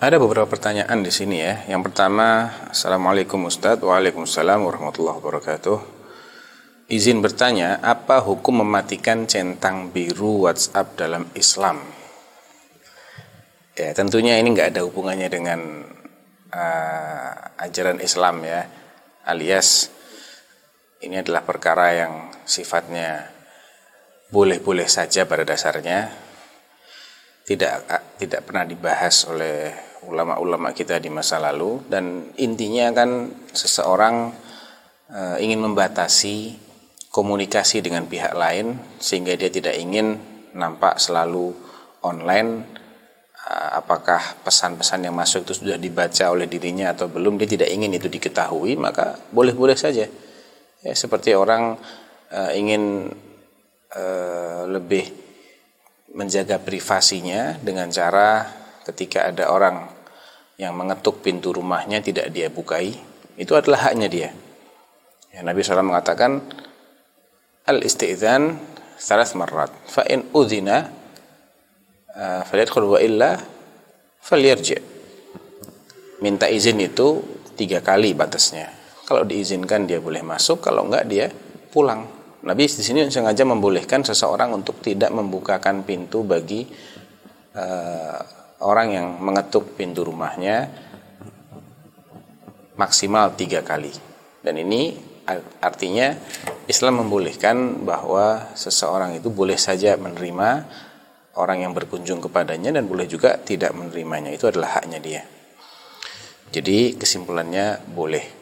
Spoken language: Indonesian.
Ada beberapa pertanyaan di sini ya. Yang pertama, Assalamualaikum Ustadz, Waalaikumsalam warahmatullahi wabarakatuh. Izin bertanya, apa hukum mematikan centang biru WhatsApp dalam Islam? Ya, tentunya ini nggak ada hubungannya dengan uh, ajaran Islam ya, alias ini adalah perkara yang sifatnya boleh-boleh saja pada dasarnya, tidak tidak pernah dibahas oleh ulama-ulama kita di masa lalu. Dan intinya kan seseorang e, ingin membatasi komunikasi dengan pihak lain sehingga dia tidak ingin nampak selalu online e, apakah pesan-pesan yang masuk itu sudah dibaca oleh dirinya atau belum dia tidak ingin itu diketahui maka boleh-boleh saja. Ya seperti orang e, ingin lebih menjaga privasinya dengan cara ketika ada orang yang mengetuk pintu rumahnya tidak dia bukai, itu adalah haknya dia. Ya, Nabi SAW mengatakan al-isti'zan salas marrat. Fa in udhina uh, falyadkhul wa illa falyarji. Minta izin itu tiga kali batasnya. Kalau diizinkan dia boleh masuk kalau enggak dia pulang. Nabi di sini sengaja membolehkan seseorang untuk tidak membukakan pintu bagi uh, orang yang mengetuk pintu rumahnya maksimal tiga kali. Dan ini artinya Islam membolehkan bahwa seseorang itu boleh saja menerima orang yang berkunjung kepadanya dan boleh juga tidak menerimanya. Itu adalah haknya dia. Jadi kesimpulannya boleh.